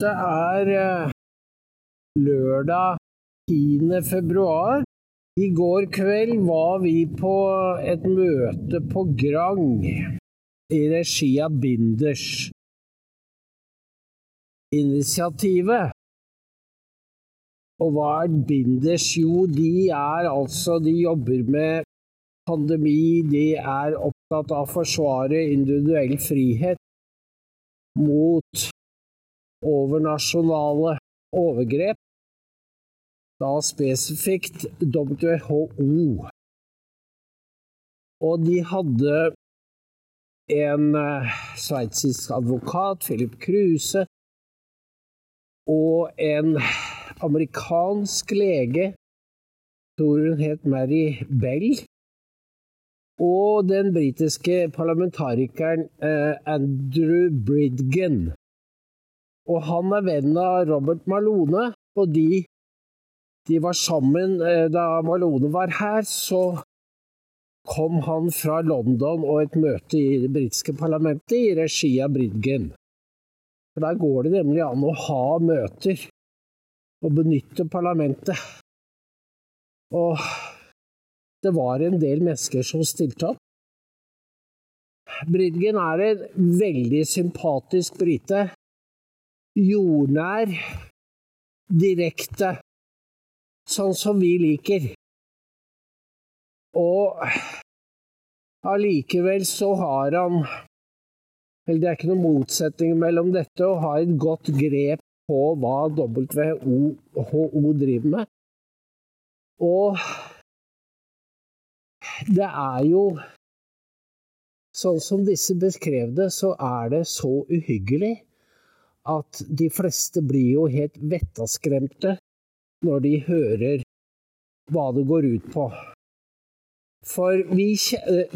Det er eh, lørdag 10. februar. I går kveld var vi på et møte på Grang i regi av Binders. Initiativet. Og hva er Binders? Jo, de er altså De jobber med pandemi, de er opptatt av å forsvare individuell frihet mot overnasjonale overgrep, da spesifikt WHO. Og de hadde en uh, sveitsisk advokat, Philip Kruse, og en amerikansk lege, tror hun het Mary Bell, og den britiske parlamentarikeren uh, Andrew Bridgen. Og han er venn av Robert Malone, og de, de var sammen uh, da Malone var her. Så kom han fra London og et møte i det britiske parlamentet i regi av Bridgen. For der går det nemlig an å ha møter og benytte parlamentet. Og det var en del mennesker som stilte opp. Bridgen er en veldig sympatisk brite. Jordnær, direkte, sånn som vi liker. Og allikevel så har han Eller det er ikke noen motsetning mellom dette å ha et godt grep på hva WHO driver med. Og det er jo Sånn som disse beskrev det, så er det så uhyggelig at de fleste blir jo helt vettaskremte når de hører hva det går ut på. For vi,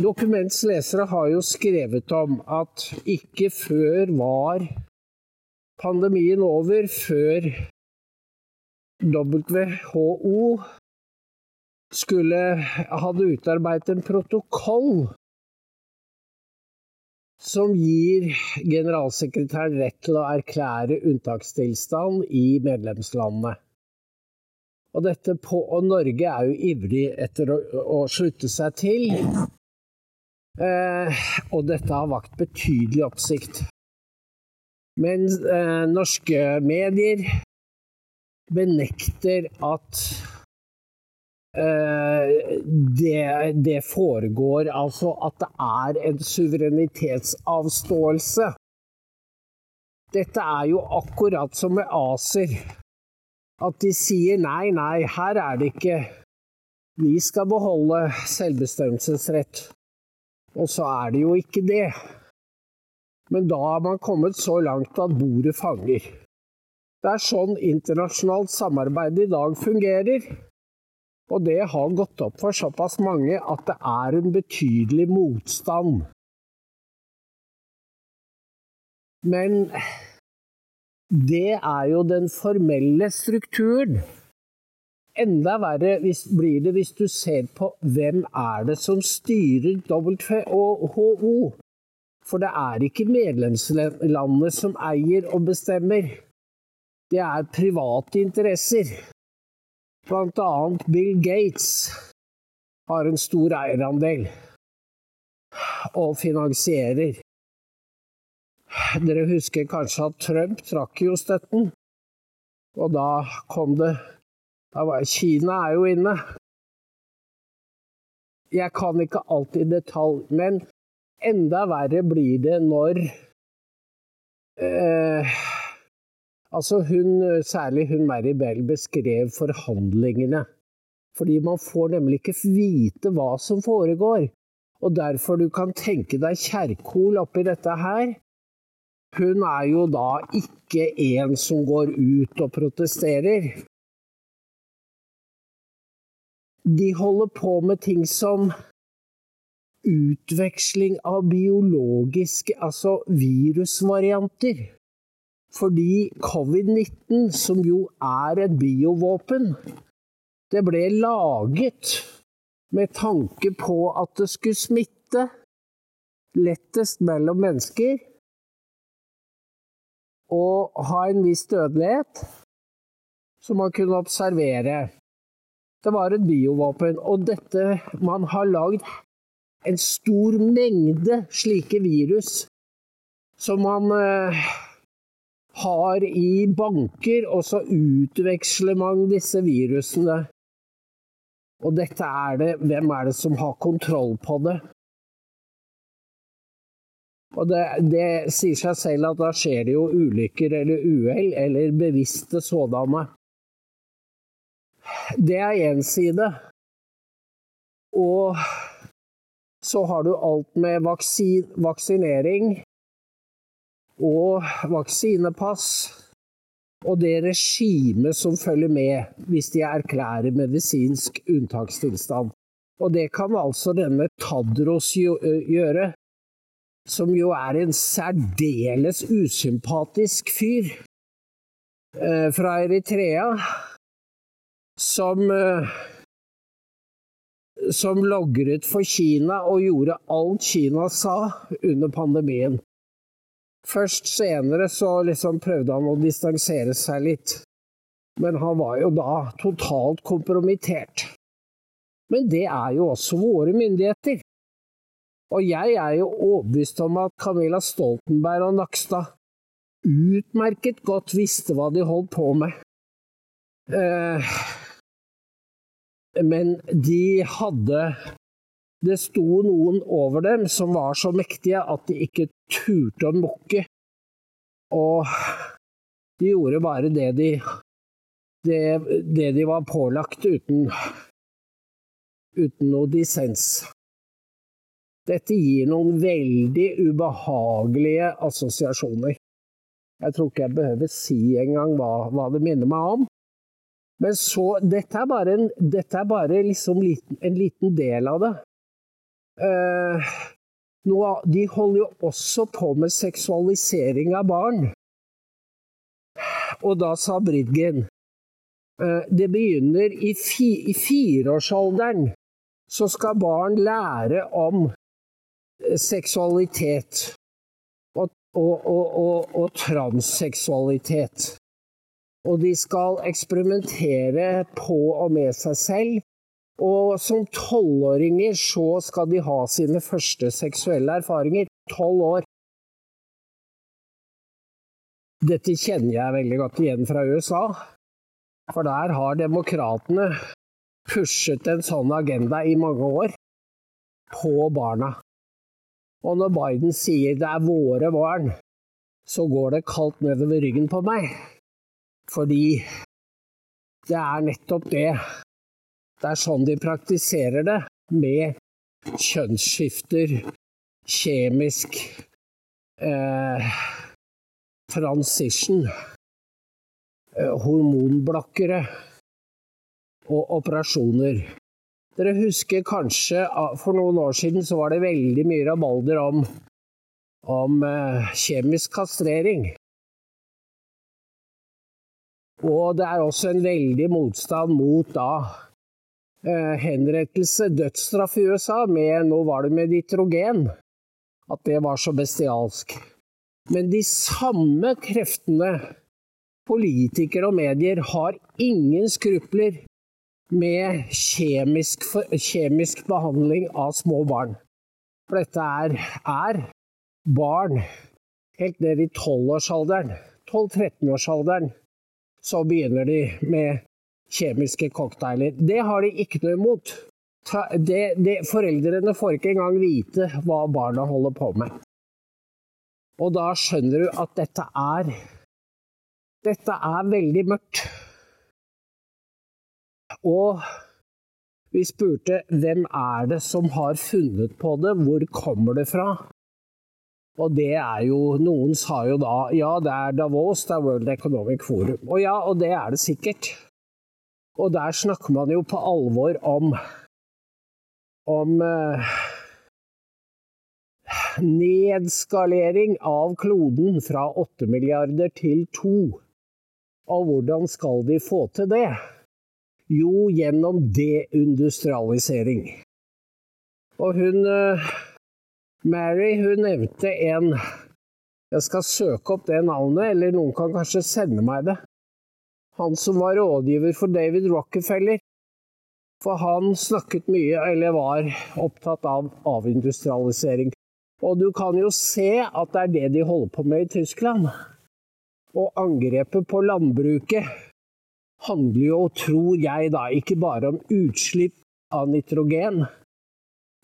Dokuments lesere har jo skrevet om at ikke før var pandemien over, før WHO skulle hadde utarbeidet en protokoll som gir generalsekretæren rett til å erklære unntakstilstand i medlemslandene. Og, på, og Norge er jo ivrig etter å, å slutte seg til. Eh, og dette har vakt betydelig oppsikt. Men eh, norske medier benekter at det, det, foregår altså at det er en suverenitetsavståelse. Dette er jo akkurat som med ACER. At de sier nei, nei, her er det ikke Vi skal beholde selvbestemmelsesrett. Og så er det jo ikke det. Men da har man kommet så langt at bordet fanger. Det er sånn internasjonalt samarbeid i dag fungerer. Og det har gått opp for såpass mange at det er en betydelig motstand. Men det er jo den formelle strukturen. Enda verre blir det hvis du ser på hvem er det som styrer WHO. For det er ikke medlemslandene som eier og bestemmer. Det er private interesser. Annet Bill Gates har en stor eierandel og finansierer. Dere husker kanskje at Trump trakk jo støtten, og da kom det da var, Kina er jo inne. Jeg kan ikke alt i detalj, men enda verre blir det når eh, Altså hun, særlig hun Mary Bell beskrev forhandlingene. Fordi man får nemlig ikke vite hva som foregår. Og derfor du kan tenke deg Kjerkol oppi dette her. Hun er jo da ikke en som går ut og protesterer. De holder på med ting som utveksling av biologiske, altså virusvarianter. Fordi covid-19, som jo er et biovåpen, det ble laget med tanke på at det skulle smitte lettest mellom mennesker. og ha en viss dødelighet, som man kunne observere. Det var et biovåpen, og dette Man har lagd en stor mengde slike virus som man eh, har i banker, og så utveksler man disse virusene. Og dette er det Hvem er det som har kontroll på det? Og det, det sier seg selv at da skjer det jo ulykker eller uhell, eller bevisste sådanne. Det er én side. Og så har du alt med vaksin, vaksinering og vaksinepass. Og det regimet som følger med hvis de erklærer medisinsk unntakstilstand. Og det kan altså denne Tadros gjøre, som jo er en særdeles usympatisk fyr fra Eritrea, som eh, som logret for Kina og gjorde alt Kina sa under pandemien. Først senere så liksom prøvde han å distansere seg litt, men han var jo da totalt kompromittert. Men det er jo også våre myndigheter. Og jeg er jo overbevist om at Camilla Stoltenberg og Nakstad utmerket godt visste hva de holdt på med. Eh, men de hadde Det sto noen over dem som var så mektige at de ikke turte å mukke. Og de gjorde bare det de, det, det de var pålagt, uten, uten noe dissens. Dette gir noen veldig ubehagelige assosiasjoner. Jeg tror ikke jeg behøver si engang hva, hva det minner meg om. Men så Dette er bare, en, dette er bare liksom liten, en liten del av det. Uh, nå, de holder jo også på med seksualisering av barn. Og da sa Bridgen uh, det begynner i, fi, i fireårsalderen. Så skal barn lære om seksualitet og, og, og, og transseksualitet. Og de skal eksperimentere på og med seg selv. Og som tolvåringer så skal de ha sine første seksuelle erfaringer. Tolv år. Dette kjenner jeg veldig godt igjen fra USA. For der har demokratene pushet en sånn agenda i mange år på barna. Og når Biden sier det er våre barn, så går det kaldt nedover ryggen på meg. Fordi det er nettopp det. Det er sånn de praktiserer det, med kjønnsskifter, kjemisk eh, transition, eh, hormonblokkere og operasjoner. Dere husker kanskje for noen år siden så var det veldig mye rabalder om, om eh, kjemisk kastrering. Og det er også en veldig motstand mot da henrettelse, dødsstraff i USA, med nå var det med nitrogen. At det var så bestialsk. Men de samme kreftene, politikere og medier, har ingen skrupler med kjemisk, kjemisk, behandling av små barn. For dette er, er barn helt ned i 12-årsalderen. 12-13-årsalderen så begynner de med kjemiske cocktailer. Det har de ikke noe imot. Det, det, foreldrene får ikke engang vite hva barna holder på med. Og da skjønner du at dette er Dette er veldig mørkt. Og vi spurte hvem er det som har funnet på det, hvor kommer det fra? Og det er jo Noen sa jo da ja, det er Davos, det er World Economic Forum. Og ja, og det er det sikkert. Og der snakker man jo på alvor om om eh, nedskalering av kloden fra 8 milliarder til 2. Og hvordan skal de få til det? Jo, gjennom deindustrialisering. Og hun eh, Mary hun nevnte en Jeg skal søke opp det navnet, eller noen kan kanskje sende meg det. Han som var rådgiver for David Rockefeller. For han snakket mye, eller var opptatt av avindustrialisering. Og du kan jo se at det er det de holder på med i Tyskland. Og angrepet på landbruket handler jo, tror jeg da, ikke bare om utslipp av nitrogen.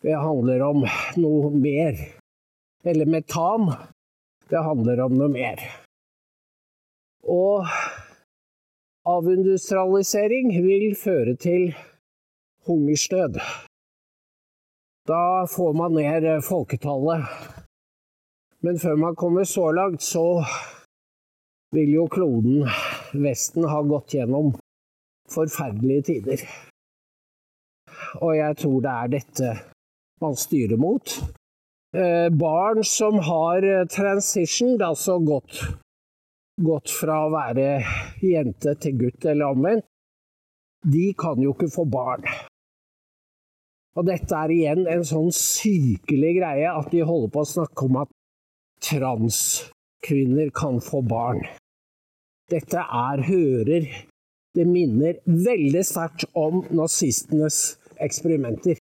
Det handler om noe mer. Eller metan. Det handler om noe mer. Og avindustrialisering vil føre til hungersnød. Da får man ned folketallet. Men før man kommer så langt, så vil jo kloden Vesten ha gått gjennom forferdelige tider. Og jeg tror det er dette man styrer mot. Eh, barn som har transition, altså gått, gått fra å være jente til gutt eller omvendt, de kan jo ikke få barn. Og dette er igjen en sånn sykelig greie at de holder på å snakke om at transkvinner kan få barn. Dette er hører Det minner veldig sterkt om nazistenes eksperimenter.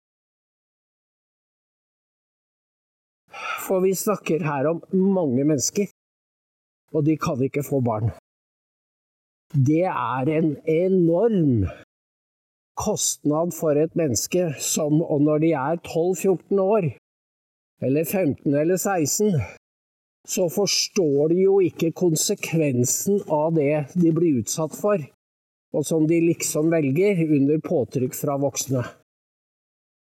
For vi snakker her om mange mennesker, og de kan ikke få barn. Det er en enorm kostnad for et menneske som og når de er 12-14 år, eller 15 eller 16, så forstår de jo ikke konsekvensen av det de blir utsatt for, og som de liksom velger under påtrykk fra voksne.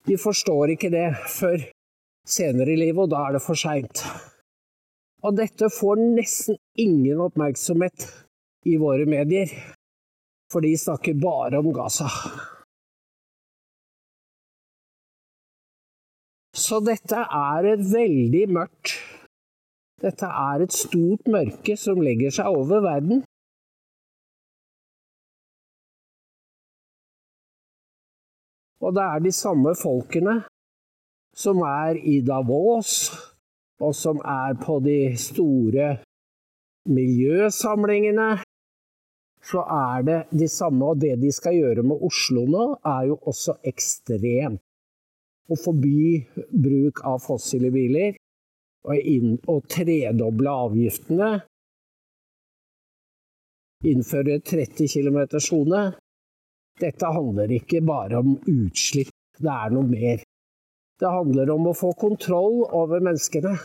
De forstår ikke det før senere i livet, og da er det for seint. Og dette får nesten ingen oppmerksomhet i våre medier, for de snakker bare om Gaza. Så dette er et veldig mørkt Dette er et stort mørke som legger seg over verden. Og det er de samme folkene som er i Davos, og som er på de store miljøsamlingene, så er det de samme. Og det de skal gjøre med Oslo nå, er jo også ekstremt å forby bruk av fossile biler og, inn, og tredoble avgiftene. Innføre 30 km-sone. Dette handler ikke bare om utslipp, det er noe mer. Det handler om å få kontroll over menneskene.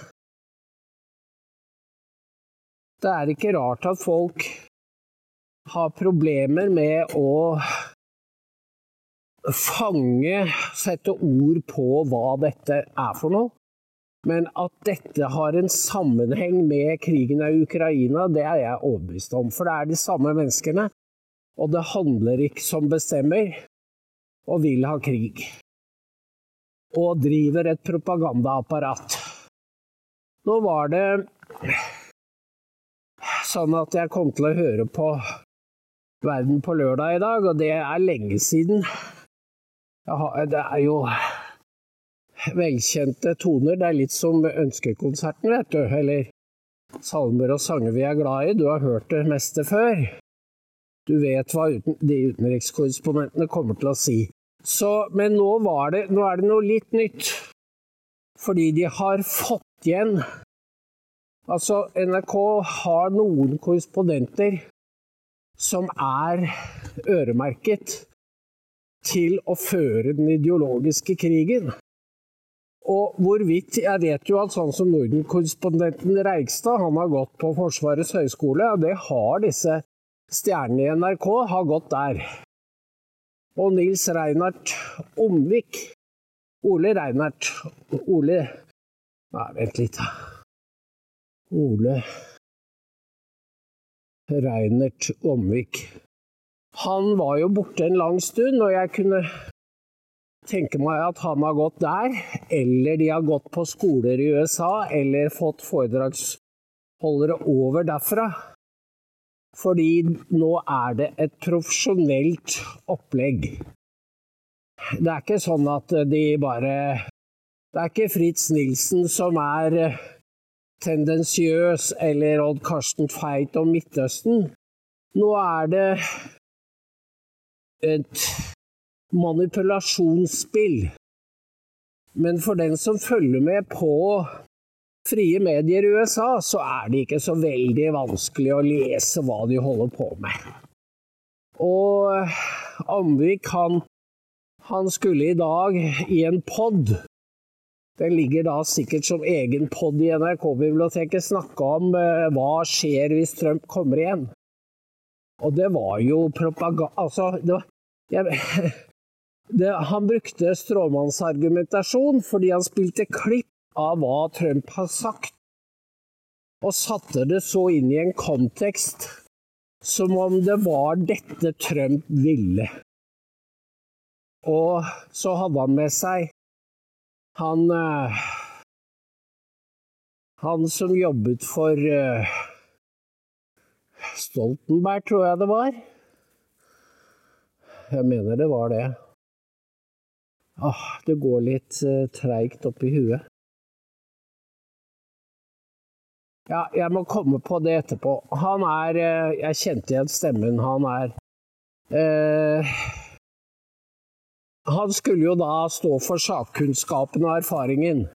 Det er ikke rart at folk har problemer med å fange, sette ord på hva dette er for noe. Men at dette har en sammenheng med krigen i Ukraina, det er jeg overbevist om. For det er de samme menneskene, og det handler ikke som bestemmer, og vil ha krig. Og driver et propagandaapparat. Nå var det sånn at jeg kom til å høre på Verden på lørdag i dag, og det er lenge siden. Det er jo velkjente toner. Det er litt som Ønskekonserten, vet du. Eller salmer og sanger vi er glad i. Du har hørt det meste før. Du vet hva de utenrikskorrespondentene kommer til å si. Så, men nå, det, nå er det noe litt nytt. Fordi de har fått igjen Altså, NRK har noen korrespondenter som er øremerket til å føre den ideologiske krigen. Og hvorvidt Jeg vet jo at sånn som Norden-korrespondenten Reigstad, han har gått på Forsvarets høgskole, og det har disse stjernene i NRK, har gått der. Og Nils Reinhardt Omvik Ole Reinhardt Ole Nei, vent litt, da. Ole Reinert Omvik han var jo borte en lang stund, og jeg kunne tenke meg at han har gått der, eller de har gått på skoler i USA, eller fått foredragsholdere over derfra. Fordi nå er det et profesjonelt opplegg. Det er ikke sånn at de bare Det er ikke Fritz Nilsen som er tendensiøs eller Odd Karsten Tveit om Midtøsten. Nå er det et manipulasjonsspill. Men for den som følger med på frie medier i USA, så er det ikke så veldig vanskelig å lese hva de holder på med. Og Amvik, han, han skulle i dag i en pod den ligger da sikkert som egen pod i NRK-biblioteket, snakke om eh, hva skjer hvis Trump kommer igjen. Og det var jo propaganda Altså, det var, jeg, det, han brukte stråmannsargumentasjon fordi han spilte klipp av hva Trump har sagt, og satte det så inn i en kontekst som om det var dette Trump ville. Og så hadde han med seg han eh, Han som jobbet for eh, Stoltenberg, tror jeg det var. Jeg mener det var det. Ah, det går litt uh, treigt oppi huet. Ja, jeg må komme på det etterpå. Han er Jeg kjente igjen stemmen. Han er eh, Han skulle jo da stå for sakkunnskapen og erfaringen.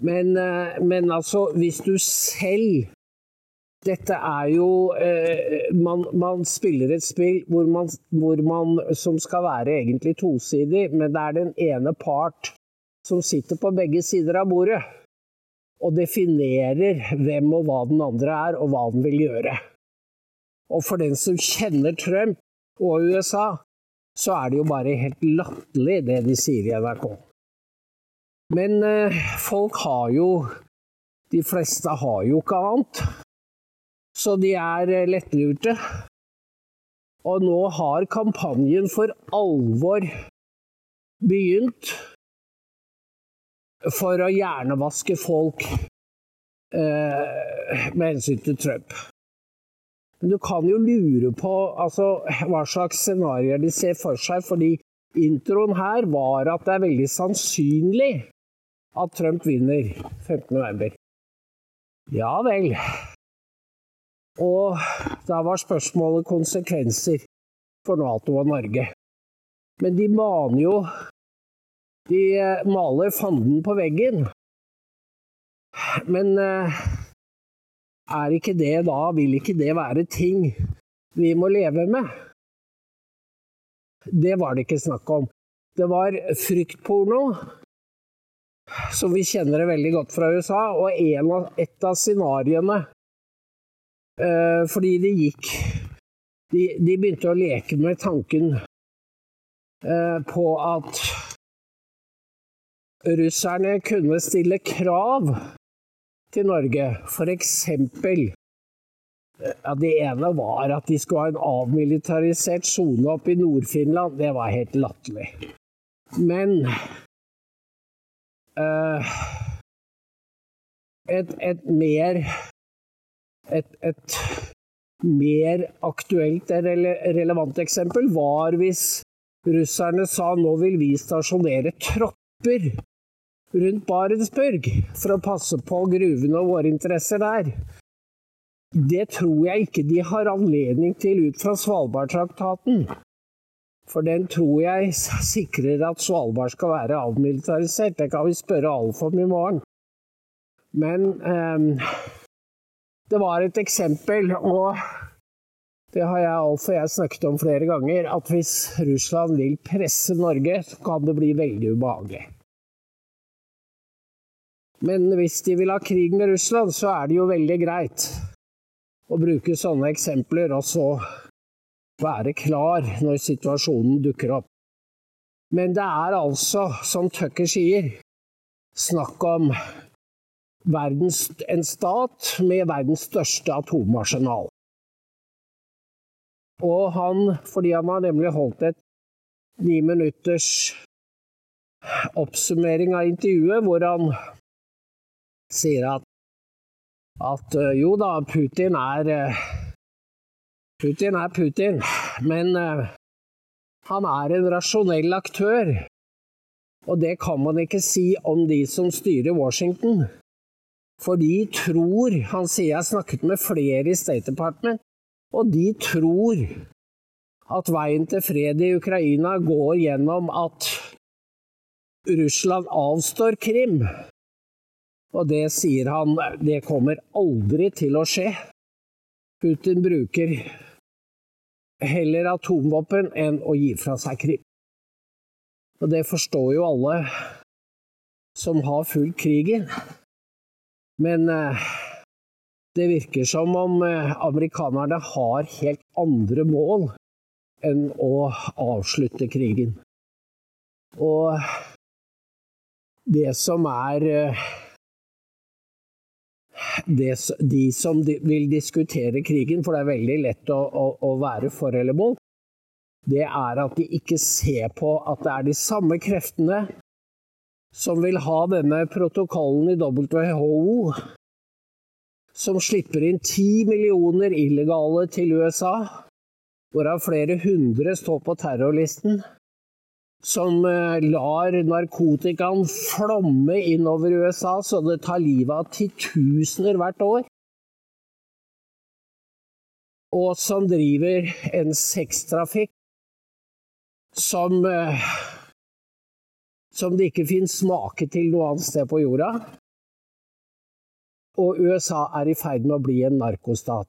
Men, eh, men altså, hvis du selv dette er jo eh, man, man, spiller et spill hvor man, hvor man, som skal være egentlig tosidig, men det er den ene part som sitter på begge sider av bordet og definerer hvem og hva den andre er, og hva den vil gjøre. Og for den som kjenner Trump og USA, så er det jo bare helt latterlig, det de sier i NRK. Men eh, folk har jo De fleste har jo ikke annet. Så de er eh, lettlurte. Og nå har kampanjen for alvor begynt for å hjernevaske folk eh, med hensyn til Trump. Men du kan jo lure på altså, hva slags scenarioer de ser for seg, fordi introen her var at det er veldig sannsynlig at Trump vinner 15.11. Ja vel. Og da var spørsmålet konsekvenser for Nato og Norge. Men de maner jo de eh, maler fanden på veggen. Men eh, er ikke det da, vil ikke det være ting vi må leve med? Det var det ikke snakk om. Det var fryktporno, som vi kjenner det veldig godt fra USA, og av, et av scenarioene eh, Fordi det gikk de, de, begynte å leke med tanken på at russerne kunne stille krav til Norge, f.eks. Ja, det ene var at de skulle ha en avmilitarisert sone oppe i Nord-Finland. Det var helt latterlig. Men uh, et, et, mer et, et, mer aktuelt relevant eksempel var hvis russerne sa nå vil vi stasjonere tropper rundt Barentsburg for å passe på gruvene og våre interesser der. Det tror jeg ikke de har anledning til ut fra Svalbardtraktaten. For den tror jeg sikrer at Svalbard skal være avmilitarisert. Det kan vi spørre Alf om i morgen. Men eh, det var et eksempel, og det har jeg Alf og jeg snakket om flere ganger, at hvis Russland vil presse Norge, så kan det bli veldig ubehagelig. Men hvis de vil ha krig med Russland, så er det jo veldig greit å bruke sånne eksempler og så være klar når situasjonen dukker opp. Men det er altså, som Tucker sier, snakk om verdens, en stat med verdens største atomarsenal. Og han, fordi han har nemlig holdt et ni minutters oppsummering av intervjuet, hvor han sier at, at eh, jo da, Putin er eh, Putin er Putin, men eh, han er en rasjonell aktør. Og det kan man ikke si om de som styrer Washington. For de tror Han sier jeg har snakket med flere i State Department, og de tror at veien til fred i Ukraina går gjennom at Russland avstår Krim. Og det sier han, det kommer aldri til å skje. Putin bruker heller atomvåpen enn å gi fra seg Krim. Og det forstår jo alle som har fulgt krigen. Men eh, det virker som om eh, amerikanerne har helt andre mål enn å avslutte krigen. Og det som er eh, det, De som vil diskutere krigen, for det er veldig lett å, å, å være for eller mot, det er at de ikke ser på at det er de samme kreftene som vil ha denne protokollen i WHO, som slipper inn ti millioner illegale til USA, hvorav flere hundre står på terrorlisten som eh, lar narkotikaen flomme innover USA så det tar livet av titusener hvert år. Og som driver en sextrafikk som eh, som det ikke finnes make til noe annet sted på jorda. Og USA er i ferd med å bli en narkostat.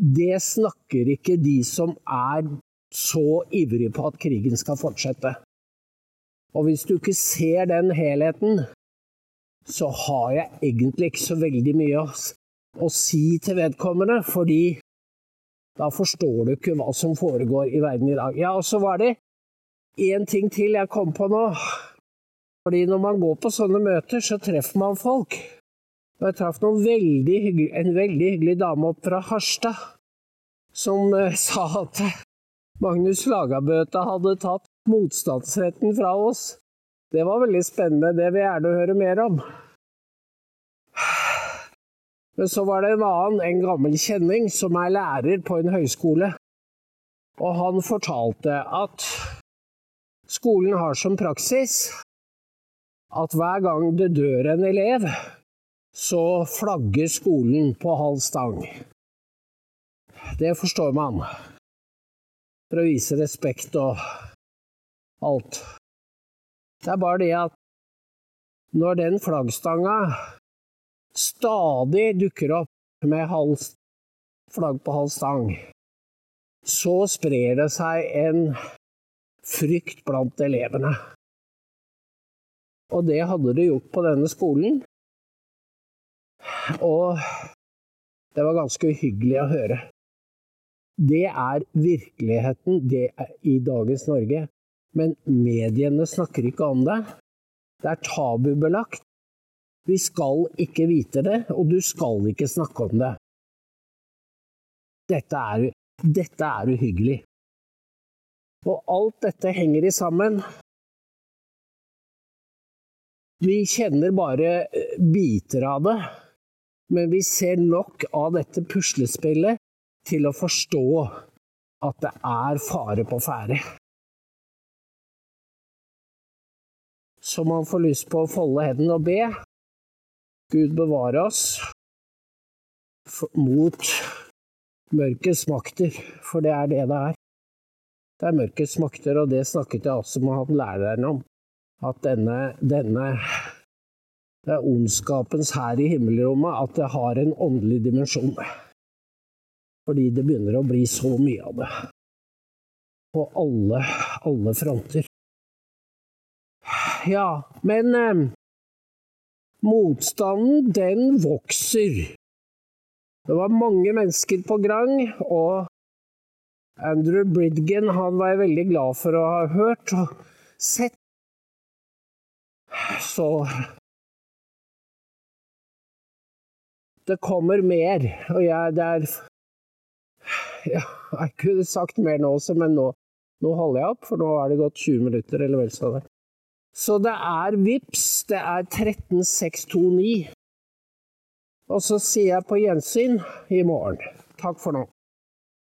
Det snakker ikke de som er så ivrige på at krigen skal fortsette. Og hvis du ikke ser den helheten, så har jeg egentlig ikke så veldig mye å, si til vedkommende, fordi da forstår du ikke hva som foregår i verden i dag. Ja, og så var det én ting til jeg kom på nå. Fordi når man går på sånne møter, så treffer man folk. Og jeg traff veldig hyggelig, en veldig hyggelig dame opp fra Harstad som uh, sa at Magnus Lagabøte hadde tatt motstandsretten fra oss. Det var veldig spennende, det vil jeg gjerne høre mer om. Men så var det en annen, en gammel kjenning, som er lærer på en høyskole. Og han fortalte at skolen har som praksis at hver gang det dør en elev, så flagger skolen på halv stang. Det forstår man. For å vise respekt og alt. Det er bare det at når den flaggstanga stadig dukker opp med hals, flagg på halv stang, så sprer det seg en frykt blant elevene. Og det hadde det gjort på denne skolen. Og det var ganske uhyggelig å høre. Det er virkeligheten det er i dagens Norge. Men mediene snakker ikke om det. Det er tabubelagt. Vi skal ikke vite det, og du skal ikke snakke om det. Dette er, dette er uhyggelig. Og alt dette henger i sammen. Vi kjenner bare eh, biter av det, men vi ser nok av dette puslespillet til å forstå at det er fare på ferde. Så man får lyst på å folde hendene og be. Gud bevare oss mot mørkets makter, for det er det det er. Det er mørkets makter, og det snakket jeg også med han læreren om. At denne, denne Det er ondskapens hær i himmelrommet, at det har en åndelig dimensjon. Fordi det begynner å bli så mye av det. På alle, alle fronter ja. Men eh, motstanden, den vokser. Det var mange mennesker på Grang, og Andrew Bridgen han var jeg veldig glad for å ha hørt og sett. Så Det kommer mer, og jeg det er ja, Jeg kunne sagt mer nå også, men nå, nå holder jeg opp, for nå er det gått 20 minutter eller vel så det. Så det er VIPS, det er 13629. Og så sier jeg på gjensyn i morgen. Takk for nå.